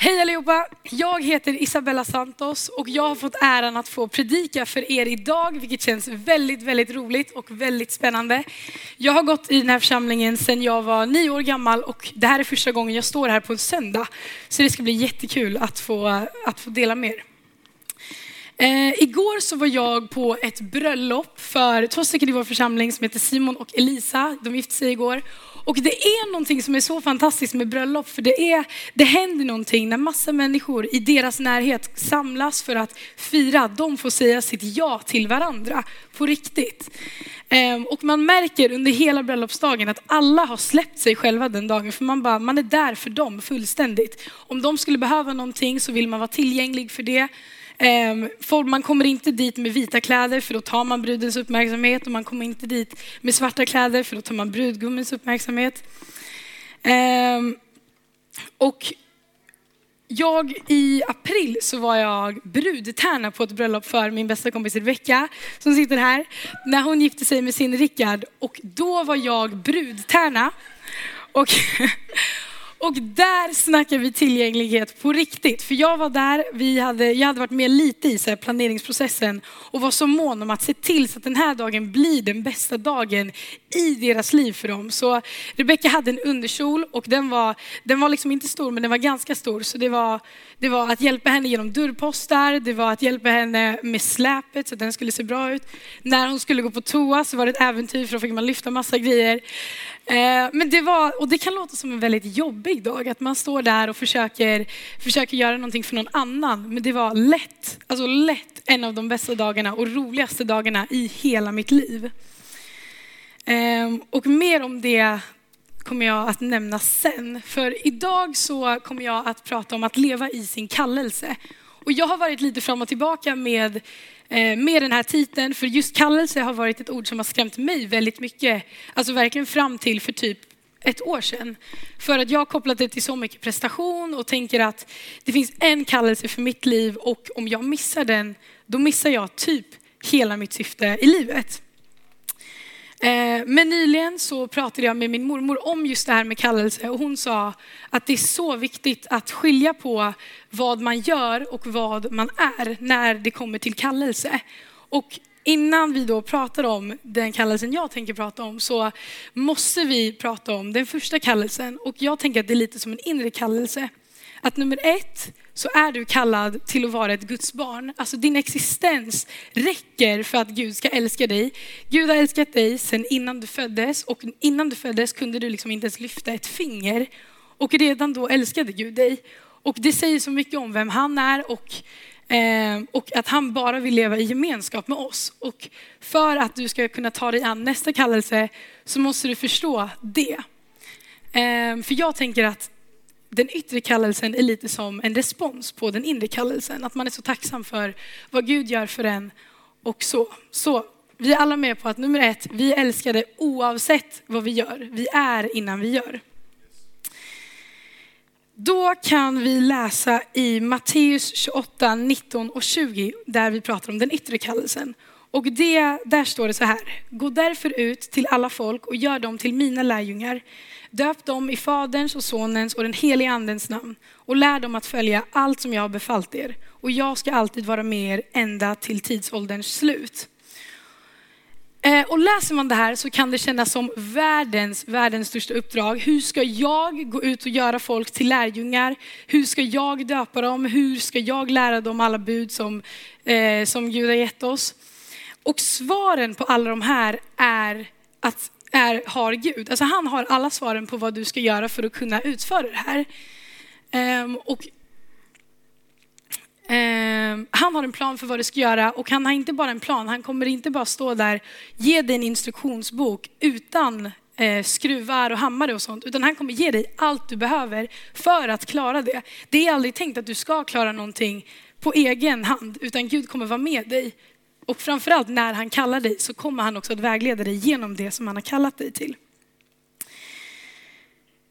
Hej allihopa! Jag heter Isabella Santos och jag har fått äran att få predika för er idag, vilket känns väldigt, väldigt roligt och väldigt spännande. Jag har gått i den här församlingen sedan jag var nio år gammal och det här är första gången jag står här på en söndag. Så det ska bli jättekul att få, att få dela med er. Eh, igår så var jag på ett bröllop för två stycken i vår församling som heter Simon och Elisa. De gifte sig igår. Och det är någonting som är så fantastiskt med bröllop, för det, är, det händer någonting när massa människor i deras närhet samlas för att fira att de får säga sitt ja till varandra på riktigt. Ehm, och man märker under hela bröllopsdagen att alla har släppt sig själva den dagen, för man, bara, man är där för dem fullständigt. Om de skulle behöva någonting så vill man vara tillgänglig för det. Ehm, man kommer inte dit med vita kläder för då tar man brudens uppmärksamhet och man kommer inte dit med svarta kläder för då tar man brudgummens uppmärksamhet. Ehm, och jag i april så var jag brudtärna på ett bröllop för min bästa kompis Rebecka som sitter här. När hon gifte sig med sin Rickard och då var jag brudtärna. Och Och där snackar vi tillgänglighet på riktigt. För jag var där, vi hade, jag hade varit med lite i så planeringsprocessen och var så mån om att se till så att den här dagen blir den bästa dagen i deras liv för dem. Så Rebecka hade en underkjol och den var, den var liksom inte stor men den var ganska stor. Så det var, det var att hjälpa henne genom dörrpostar, det var att hjälpa henne med släpet så att den skulle se bra ut. När hon skulle gå på toa så var det ett äventyr för då fick man lyfta massa grejer. Eh, men det var, och det kan låta som en väldigt jobbig dag, att man står där och försöker, försöker göra någonting för någon annan. Men det var lätt, alltså lätt en av de bästa dagarna och roligaste dagarna i hela mitt liv. Ehm, och mer om det kommer jag att nämna sen. För idag så kommer jag att prata om att leva i sin kallelse. Och jag har varit lite fram och tillbaka med Eh, med den här titeln, för just kallelse har varit ett ord som har skrämt mig väldigt mycket. Alltså verkligen fram till för typ ett år sedan. För att jag har kopplat det till så mycket prestation och tänker att det finns en kallelse för mitt liv och om jag missar den, då missar jag typ hela mitt syfte i livet. Eh, men nyligen så pratade jag med min mormor om just det här med kallelse och hon sa att det är så viktigt att skilja på vad man gör och vad man är när det kommer till kallelse. Och innan vi då pratar om den kallelsen jag tänker prata om så måste vi prata om den första kallelsen och jag tänker att det är lite som en inre kallelse. Att nummer ett så är du kallad till att vara ett Guds barn. Alltså din existens räcker för att Gud ska älska dig. Gud har älskat dig sedan innan du föddes och innan du föddes kunde du liksom inte ens lyfta ett finger. Och redan då älskade Gud dig. Och det säger så mycket om vem han är och, eh, och att han bara vill leva i gemenskap med oss. Och för att du ska kunna ta dig an nästa kallelse så måste du förstå det. Eh, för jag tänker att den yttre kallelsen är lite som en respons på den inre kallelsen. Att man är så tacksam för vad Gud gör för en och så. Så vi är alla med på att nummer ett, vi är älskade oavsett vad vi gör. Vi är innan vi gör. Då kan vi läsa i Matteus 28, 19 och 20 där vi pratar om den yttre kallelsen. Och det, där står det så här. Gå därför ut till alla folk och gör dem till mina lärjungar. Döp dem i Faderns och Sonens och den helige Andens namn och lär dem att följa allt som jag har befallt er. Och jag ska alltid vara med er ända till tidsålderns slut. Eh, och läser man det här så kan det kännas som världens, världens största uppdrag. Hur ska jag gå ut och göra folk till lärjungar? Hur ska jag döpa dem? Hur ska jag lära dem alla bud som, eh, som Gud har gett oss? Och svaren på alla de här är att är, har Gud. Alltså han har alla svaren på vad du ska göra för att kunna utföra det här. Um, och, um, han har en plan för vad du ska göra och han har inte bara en plan, han kommer inte bara stå där, ge dig en instruktionsbok utan eh, skruvar och hammare och sånt, utan han kommer ge dig allt du behöver för att klara det. Det är aldrig tänkt att du ska klara någonting på egen hand, utan Gud kommer vara med dig och framförallt när han kallar dig så kommer han också att vägleda dig genom det som han har kallat dig till.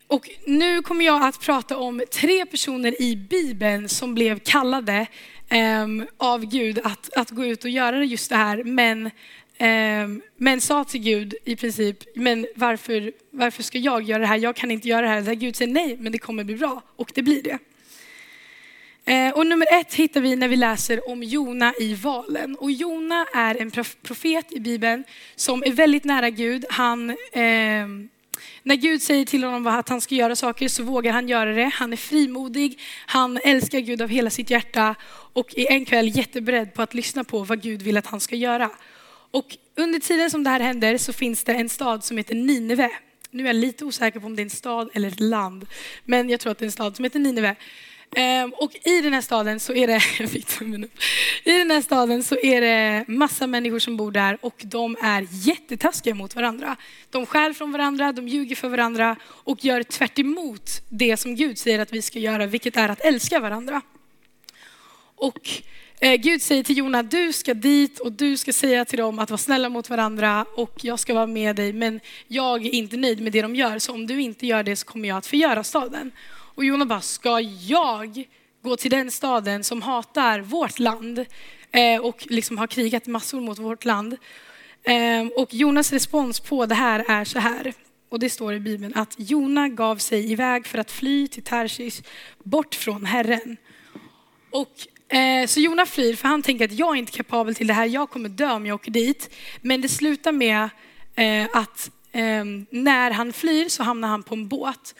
Och nu kommer jag att prata om tre personer i Bibeln som blev kallade eh, av Gud att, att gå ut och göra just det här. Men, eh, men sa till Gud i princip, men varför, varför ska jag göra det här? Jag kan inte göra det här. Där Gud säger nej, men det kommer bli bra. Och det blir det. Eh, och nummer ett hittar vi när vi läser om Jona i valen. Och Jona är en profet i Bibeln som är väldigt nära Gud. Han, eh, när Gud säger till honom att han ska göra saker så vågar han göra det. Han är frimodig, han älskar Gud av hela sitt hjärta och är en kväll jätteberedd på att lyssna på vad Gud vill att han ska göra. Och under tiden som det här händer så finns det en stad som heter Nineve. Nu är jag lite osäker på om det är en stad eller ett land, men jag tror att det är en stad som heter Nineve. Ehm, och i den här staden så är det, jag fick I den här staden så är det massa människor som bor där och de är jättetaskiga mot varandra. De skär från varandra, de ljuger för varandra och gör tvärt det som Gud säger att vi ska göra, vilket är att älska varandra. Och eh, Gud säger till Jona, du ska dit och du ska säga till dem att vara snälla mot varandra och jag ska vara med dig. Men jag är inte nöjd med det de gör, så om du inte gör det så kommer jag att förgöra staden. Och Jona bara, ska jag gå till den staden som hatar vårt land eh, och liksom har krigat massor mot vårt land? Ehm, och Jonas respons på det här är så här. Och det står i Bibeln att Jona gav sig iväg för att fly till Tarsis, bort från Herren. Och eh, så Jona flyr för han tänker att jag är inte kapabel till det här, jag kommer dö om jag åker dit. Men det slutar med eh, att ehm, när han flyr så hamnar han på en båt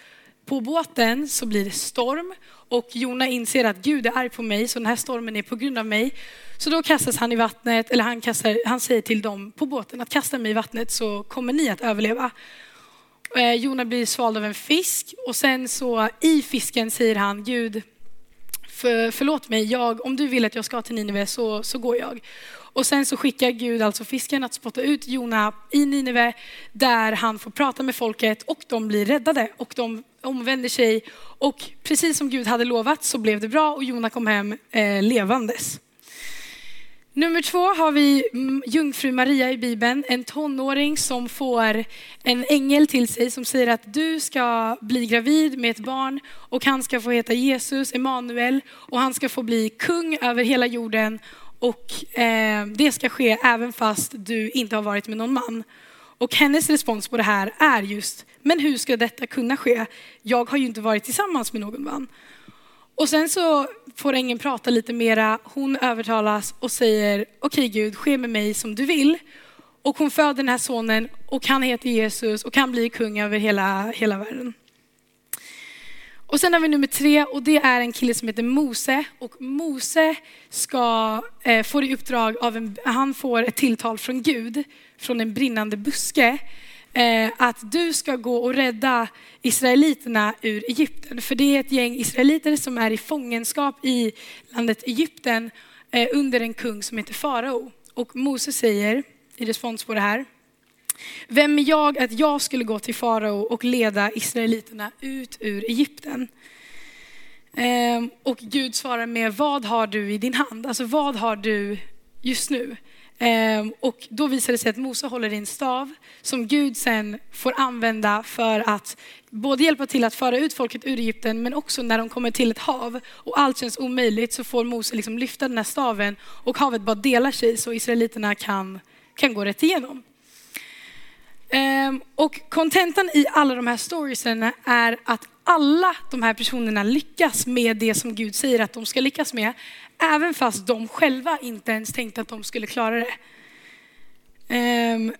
på båten så blir det storm och Jona inser att Gud är arg på mig så den här stormen är på grund av mig. Så då kastas han i vattnet, eller han, kastar, han säger till dem på båten att kasta mig i vattnet så kommer ni att överleva. Eh, Jona blir svald av en fisk och sen så i fisken säger han Gud för, förlåt mig, jag, om du vill att jag ska till Nineve så, så går jag. Och sen så skickar Gud alltså fisken att spotta ut Jona i Nineve där han får prata med folket och de blir räddade och de omvänder sig. Och precis som Gud hade lovat så blev det bra och Jona kom hem eh, levandes. Nummer två har vi mm, jungfru Maria i Bibeln, en tonåring som får en ängel till sig som säger att du ska bli gravid med ett barn och han ska få heta Jesus, Emanuel och han ska få bli kung över hela jorden och eh, det ska ske även fast du inte har varit med någon man. Och hennes respons på det här är just, men hur ska detta kunna ske? Jag har ju inte varit tillsammans med någon man. Och sen så får ängeln prata lite mera, hon övertalas och säger, okej okay, Gud, ske med mig som du vill. Och hon föder den här sonen och han heter Jesus och kan bli kung över hela, hela världen. Och sen har vi nummer tre och det är en kille som heter Mose. Och Mose ska, eh, får i uppdrag av en, han får ett tilltal från Gud, från en brinnande buske. Eh, att du ska gå och rädda israeliterna ur Egypten. För det är ett gäng israeliter som är i fångenskap i landet Egypten eh, under en kung som heter farao. Och Mose säger i respons på det här, vem är jag att jag skulle gå till farao och leda israeliterna ut ur Egypten? Eh, och Gud svarar med, vad har du i din hand? Alltså vad har du just nu? Ehm, och då visar det sig att Mose håller i en stav som Gud sen får använda för att både hjälpa till att föra ut folket ur Egypten men också när de kommer till ett hav och allt känns omöjligt så får Mose liksom lyfta den här staven och havet bara delar sig så israeliterna kan, kan gå rätt igenom. Ehm, och kontentan i alla de här storiesen är att alla de här personerna lyckas med det som Gud säger att de ska lyckas med. Även fast de själva inte ens tänkte att de skulle klara det. Ehm,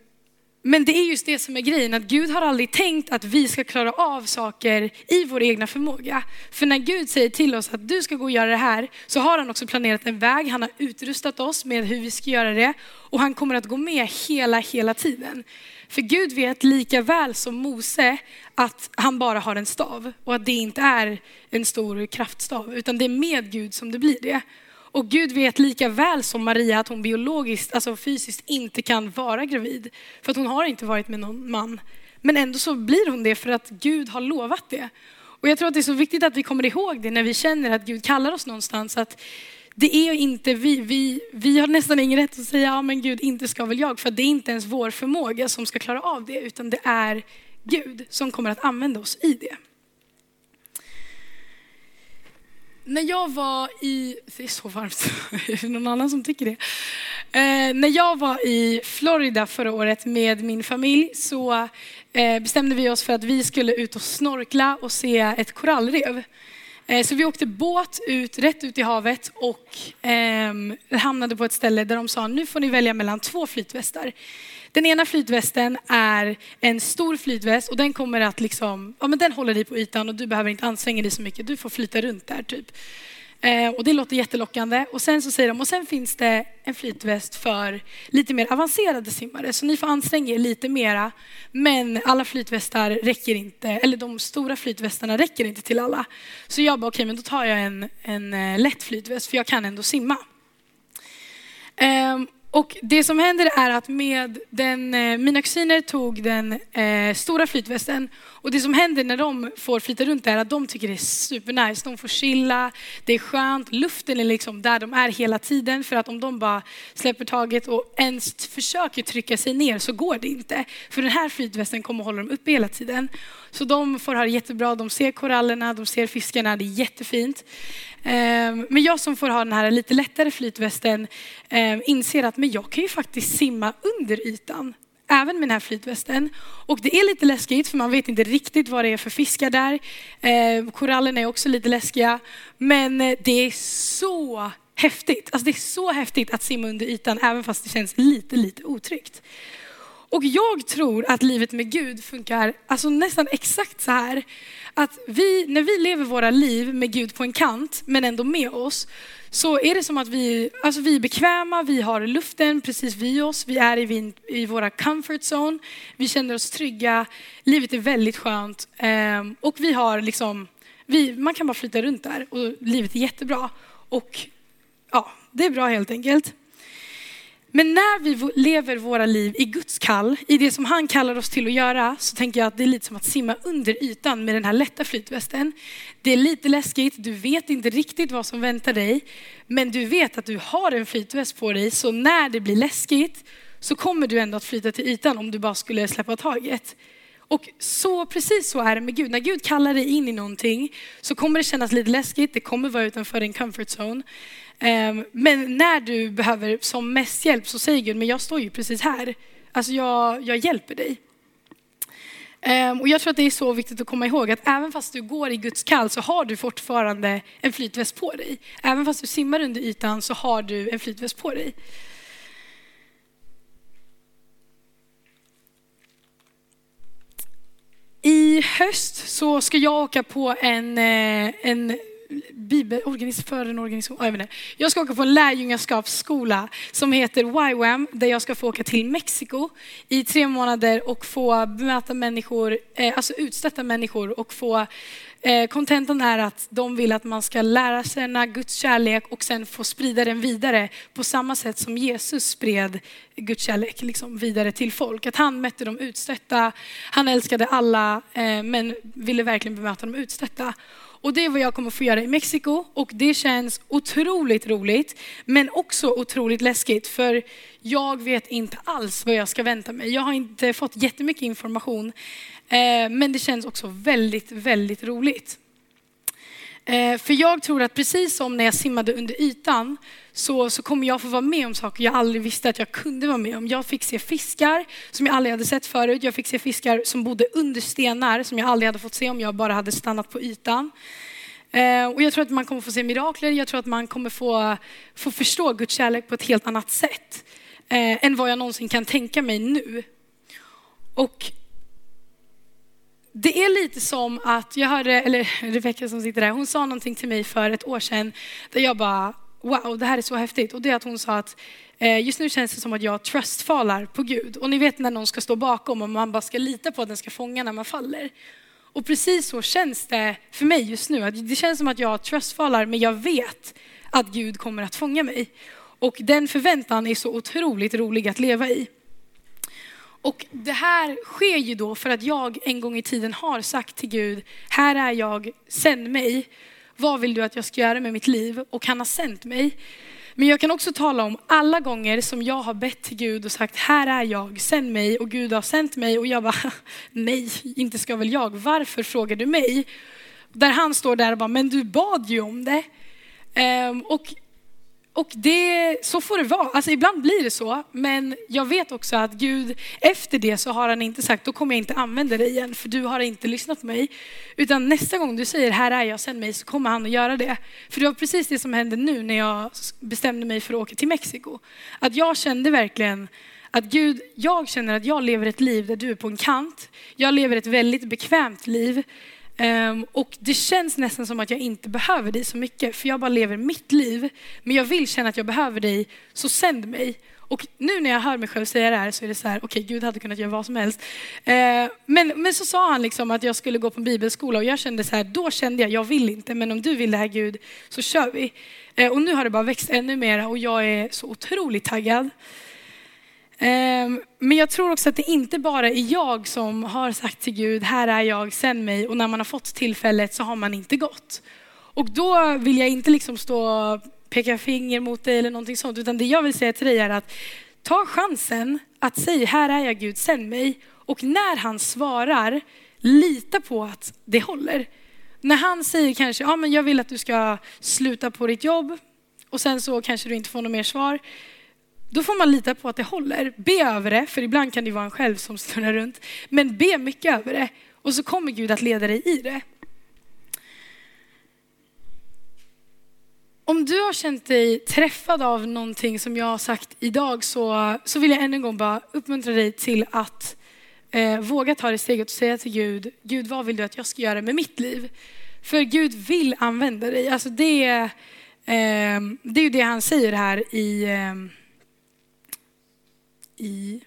men det är just det som är grejen, att Gud har aldrig tänkt att vi ska klara av saker i vår egna förmåga. För när Gud säger till oss att du ska gå och göra det här, så har han också planerat en väg, han har utrustat oss med hur vi ska göra det och han kommer att gå med hela, hela tiden. För Gud vet lika väl som Mose att han bara har en stav och att det inte är en stor kraftstav, utan det är med Gud som det blir det. Och Gud vet lika väl som Maria att hon biologiskt, alltså fysiskt inte kan vara gravid. För att hon har inte varit med någon man. Men ändå så blir hon det för att Gud har lovat det. Och jag tror att det är så viktigt att vi kommer ihåg det när vi känner att Gud kallar oss någonstans. Att det är inte vi, vi, vi har nästan ingen rätt att säga, ja men Gud, inte ska väl jag. För det är inte ens vår förmåga som ska klara av det, utan det är Gud som kommer att använda oss i det. När jag var i, det är så varmt, är det någon annan som tycker det? Eh, när jag var i Florida förra året med min familj så eh, bestämde vi oss för att vi skulle ut och snorkla och se ett korallrev. Eh, så vi åkte båt ut, rätt ut i havet och eh, hamnade på ett ställe där de sa nu får ni välja mellan två flytvästar. Den ena flytvästen är en stor flytväst och den kommer att liksom, ja men den håller dig på ytan och du behöver inte anstränga dig så mycket. Du får flyta runt där typ. Eh, och det låter jättelockande. Och sen så säger de, och sen finns det en flytväst för lite mer avancerade simmare. Så ni får anstränga er lite mera. Men alla flytvästar räcker inte, eller de stora flytvästarna räcker inte till alla. Så jag bara, okej okay, men då tar jag en, en eh, lätt flytväst för jag kan ändå simma. Ehm, och det som händer är att med den, eh, mina kusiner tog den eh, stora flytvästen och det som händer när de får flyta runt är att de tycker det är supernice. De får chilla, det är skönt, luften är liksom där de är hela tiden för att om de bara släpper taget och ens försöker trycka sig ner så går det inte. För den här flytvästen kommer hålla dem uppe hela tiden. Så de får ha det jättebra, de ser korallerna, de ser fiskarna, det är jättefint. Ehm, men jag som får ha den här lite lättare flytvästen ehm, inser att men jag kan ju faktiskt simma under ytan även med den här flytvästen. Och det är lite läskigt för man vet inte riktigt vad det är för fiskar där. Eh, korallerna är också lite läskiga. Men eh, det är så häftigt. Alltså det är så häftigt att simma under ytan även fast det känns lite, lite otryggt. Och jag tror att livet med Gud funkar alltså nästan exakt så här. Att vi, när vi lever våra liv med Gud på en kant, men ändå med oss, så är det som att vi, alltså vi är bekväma, vi har luften precis vid oss, vi är i, i våra comfort zone, vi känner oss trygga, livet är väldigt skönt ehm, och vi har liksom, vi, man kan bara flytta runt där och livet är jättebra. Och ja, det är bra helt enkelt. Men när vi lever våra liv i Guds kall, i det som han kallar oss till att göra, så tänker jag att det är lite som att simma under ytan med den här lätta flytvästen. Det är lite läskigt, du vet inte riktigt vad som väntar dig, men du vet att du har en flytväst på dig, så när det blir läskigt så kommer du ändå att flyta till ytan om du bara skulle släppa taget. Och så, precis så är det med Gud. När Gud kallar dig in i någonting så kommer det kännas lite läskigt, det kommer vara utanför din comfort zone. Ehm, men när du behöver som mest hjälp så säger Gud, men jag står ju precis här. Alltså jag, jag hjälper dig. Ehm, och jag tror att det är så viktigt att komma ihåg att även fast du går i Guds kall så har du fortfarande en flytväst på dig. Även fast du simmar under ytan så har du en flytväst på dig. I höst så ska jag åka på en, eh, en bibelorganisation, för en organisation, jag, vet inte. jag ska åka på en lärjungaskapsskola som heter YWAM där jag ska få åka till Mexiko i tre månader och få bemöta människor, eh, alltså utstötta människor och få eh, Kontentan är att de vill att man ska lära sig Guds kärlek och sen få sprida den vidare på samma sätt som Jesus spred Guds kärlek liksom vidare till folk. Att han mötte de utstötta, han älskade alla eh, men ville verkligen bemöta de utstötta. Och det är vad jag kommer få göra i Mexiko och det känns otroligt roligt men också otroligt läskigt för jag vet inte alls vad jag ska vänta mig. Jag har inte fått jättemycket information eh, men det känns också väldigt, väldigt roligt. Eh, för jag tror att precis som när jag simmade under ytan så, så kommer jag få vara med om saker jag aldrig visste att jag kunde vara med om. Jag fick se fiskar som jag aldrig hade sett förut. Jag fick se fiskar som bodde under stenar som jag aldrig hade fått se om jag bara hade stannat på ytan. Eh, och jag tror att man kommer få se mirakler. Jag tror att man kommer få, få förstå Guds kärlek på ett helt annat sätt eh, än vad jag någonsin kan tänka mig nu. Och det är lite som att jag hörde, eller Rebecka som sitter där, hon sa någonting till mig för ett år sedan där jag bara, wow, det här är så häftigt. Och det är att hon sa att eh, just nu känns det som att jag trustfallar på Gud. Och ni vet när någon ska stå bakom och man bara ska lita på att den ska fånga när man faller. Och precis så känns det för mig just nu. Det känns som att jag trustfallar, men jag vet att Gud kommer att fånga mig. Och den förväntan är så otroligt rolig att leva i. Och det här sker ju då för att jag en gång i tiden har sagt till Gud, här är jag, sänd mig. Vad vill du att jag ska göra med mitt liv? Och han har sänt mig. Men jag kan också tala om alla gånger som jag har bett till Gud och sagt, här är jag, sänd mig. Och Gud har sänt mig och jag bara, nej, inte ska väl jag. Varför frågar du mig? Där han står där och bara, men du bad ju om det. Ehm, och och det, så får det vara. Alltså ibland blir det så, men jag vet också att Gud, efter det så har han inte sagt, då kommer jag inte använda dig igen, för du har inte lyssnat på mig. Utan nästa gång du säger, här är jag, sänd mig, så kommer han att göra det. För det var precis det som hände nu när jag bestämde mig för att åka till Mexiko. Att jag kände verkligen att Gud, jag känner att jag lever ett liv där du är på en kant. Jag lever ett väldigt bekvämt liv. Um, och det känns nästan som att jag inte behöver dig så mycket, för jag bara lever mitt liv. Men jag vill känna att jag behöver dig, så sänd mig. Och nu när jag hör mig själv säga det här så är det så här, okej okay, Gud hade kunnat göra vad som helst. Uh, men, men så sa han liksom att jag skulle gå på en bibelskola och jag kände så här, då kände jag, jag vill inte, men om du vill det här Gud, så kör vi. Uh, och nu har det bara växt ännu mer och jag är så otroligt taggad. Ehm, men jag tror också att det inte bara är jag som har sagt till Gud, här är jag, sänd mig. Och när man har fått tillfället så har man inte gått. Och då vill jag inte liksom stå och peka finger mot dig eller någonting sånt. Utan det jag vill säga till dig är att ta chansen att säga, här är jag Gud, sänd mig. Och när han svarar, lita på att det håller. När han säger kanske, ja men jag vill att du ska sluta på ditt jobb. Och sen så kanske du inte får något mer svar. Då får man lita på att det håller. Be över det, för ibland kan det vara en själv som snurrar runt. Men be mycket över det och så kommer Gud att leda dig i det. Om du har känt dig träffad av någonting som jag har sagt idag så, så vill jag än en gång bara uppmuntra dig till att eh, våga ta det steget och säga till Gud, Gud vad vill du att jag ska göra med mitt liv? För Gud vill använda dig. Alltså det, eh, det är ju det han säger här i eh, i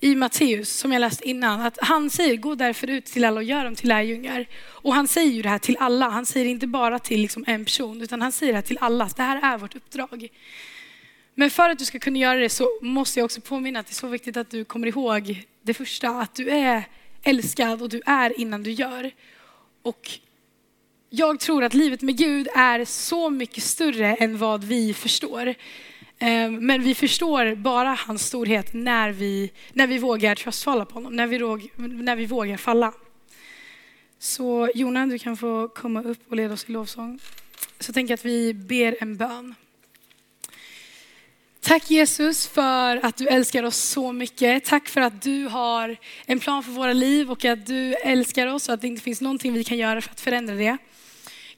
i Matteus, som jag läst innan, att han säger gå därför ut till alla och gör dem till lärjungar. Och han säger ju det här till alla, han säger inte bara till liksom en person, utan han säger det här till alla, det här är vårt uppdrag. Men för att du ska kunna göra det så måste jag också påminna att det är så viktigt att du kommer ihåg det första, att du är älskad och du är innan du gör. Och jag tror att livet med Gud är så mycket större än vad vi förstår. Ehm, men vi förstår bara hans storhet när vi, när vi vågar tröstfalla på honom, när vi, när vi vågar falla. Så Jona, du kan få komma upp och leda oss i lovsång. Så tänker jag att vi ber en bön. Tack Jesus för att du älskar oss så mycket. Tack för att du har en plan för våra liv och att du älskar oss och att det inte finns någonting vi kan göra för att förändra det.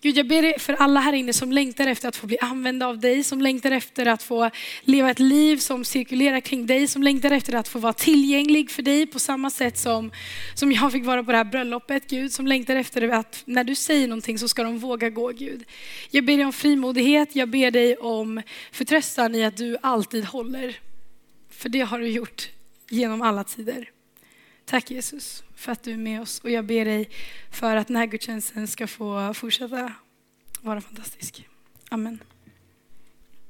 Gud, jag ber dig för alla här inne som längtar efter att få bli använda av dig, som längtar efter att få leva ett liv som cirkulerar kring dig, som längtar efter att få vara tillgänglig för dig på samma sätt som, som jag fick vara på det här bröllopet, Gud, som längtar efter att när du säger någonting så ska de våga gå, Gud. Jag ber dig om frimodighet, jag ber dig om förtröstan i att du alltid håller. För det har du gjort genom alla tider. Tack Jesus för att du är med oss och jag ber dig för att den här gudstjänsten ska få fortsätta vara fantastisk. Amen.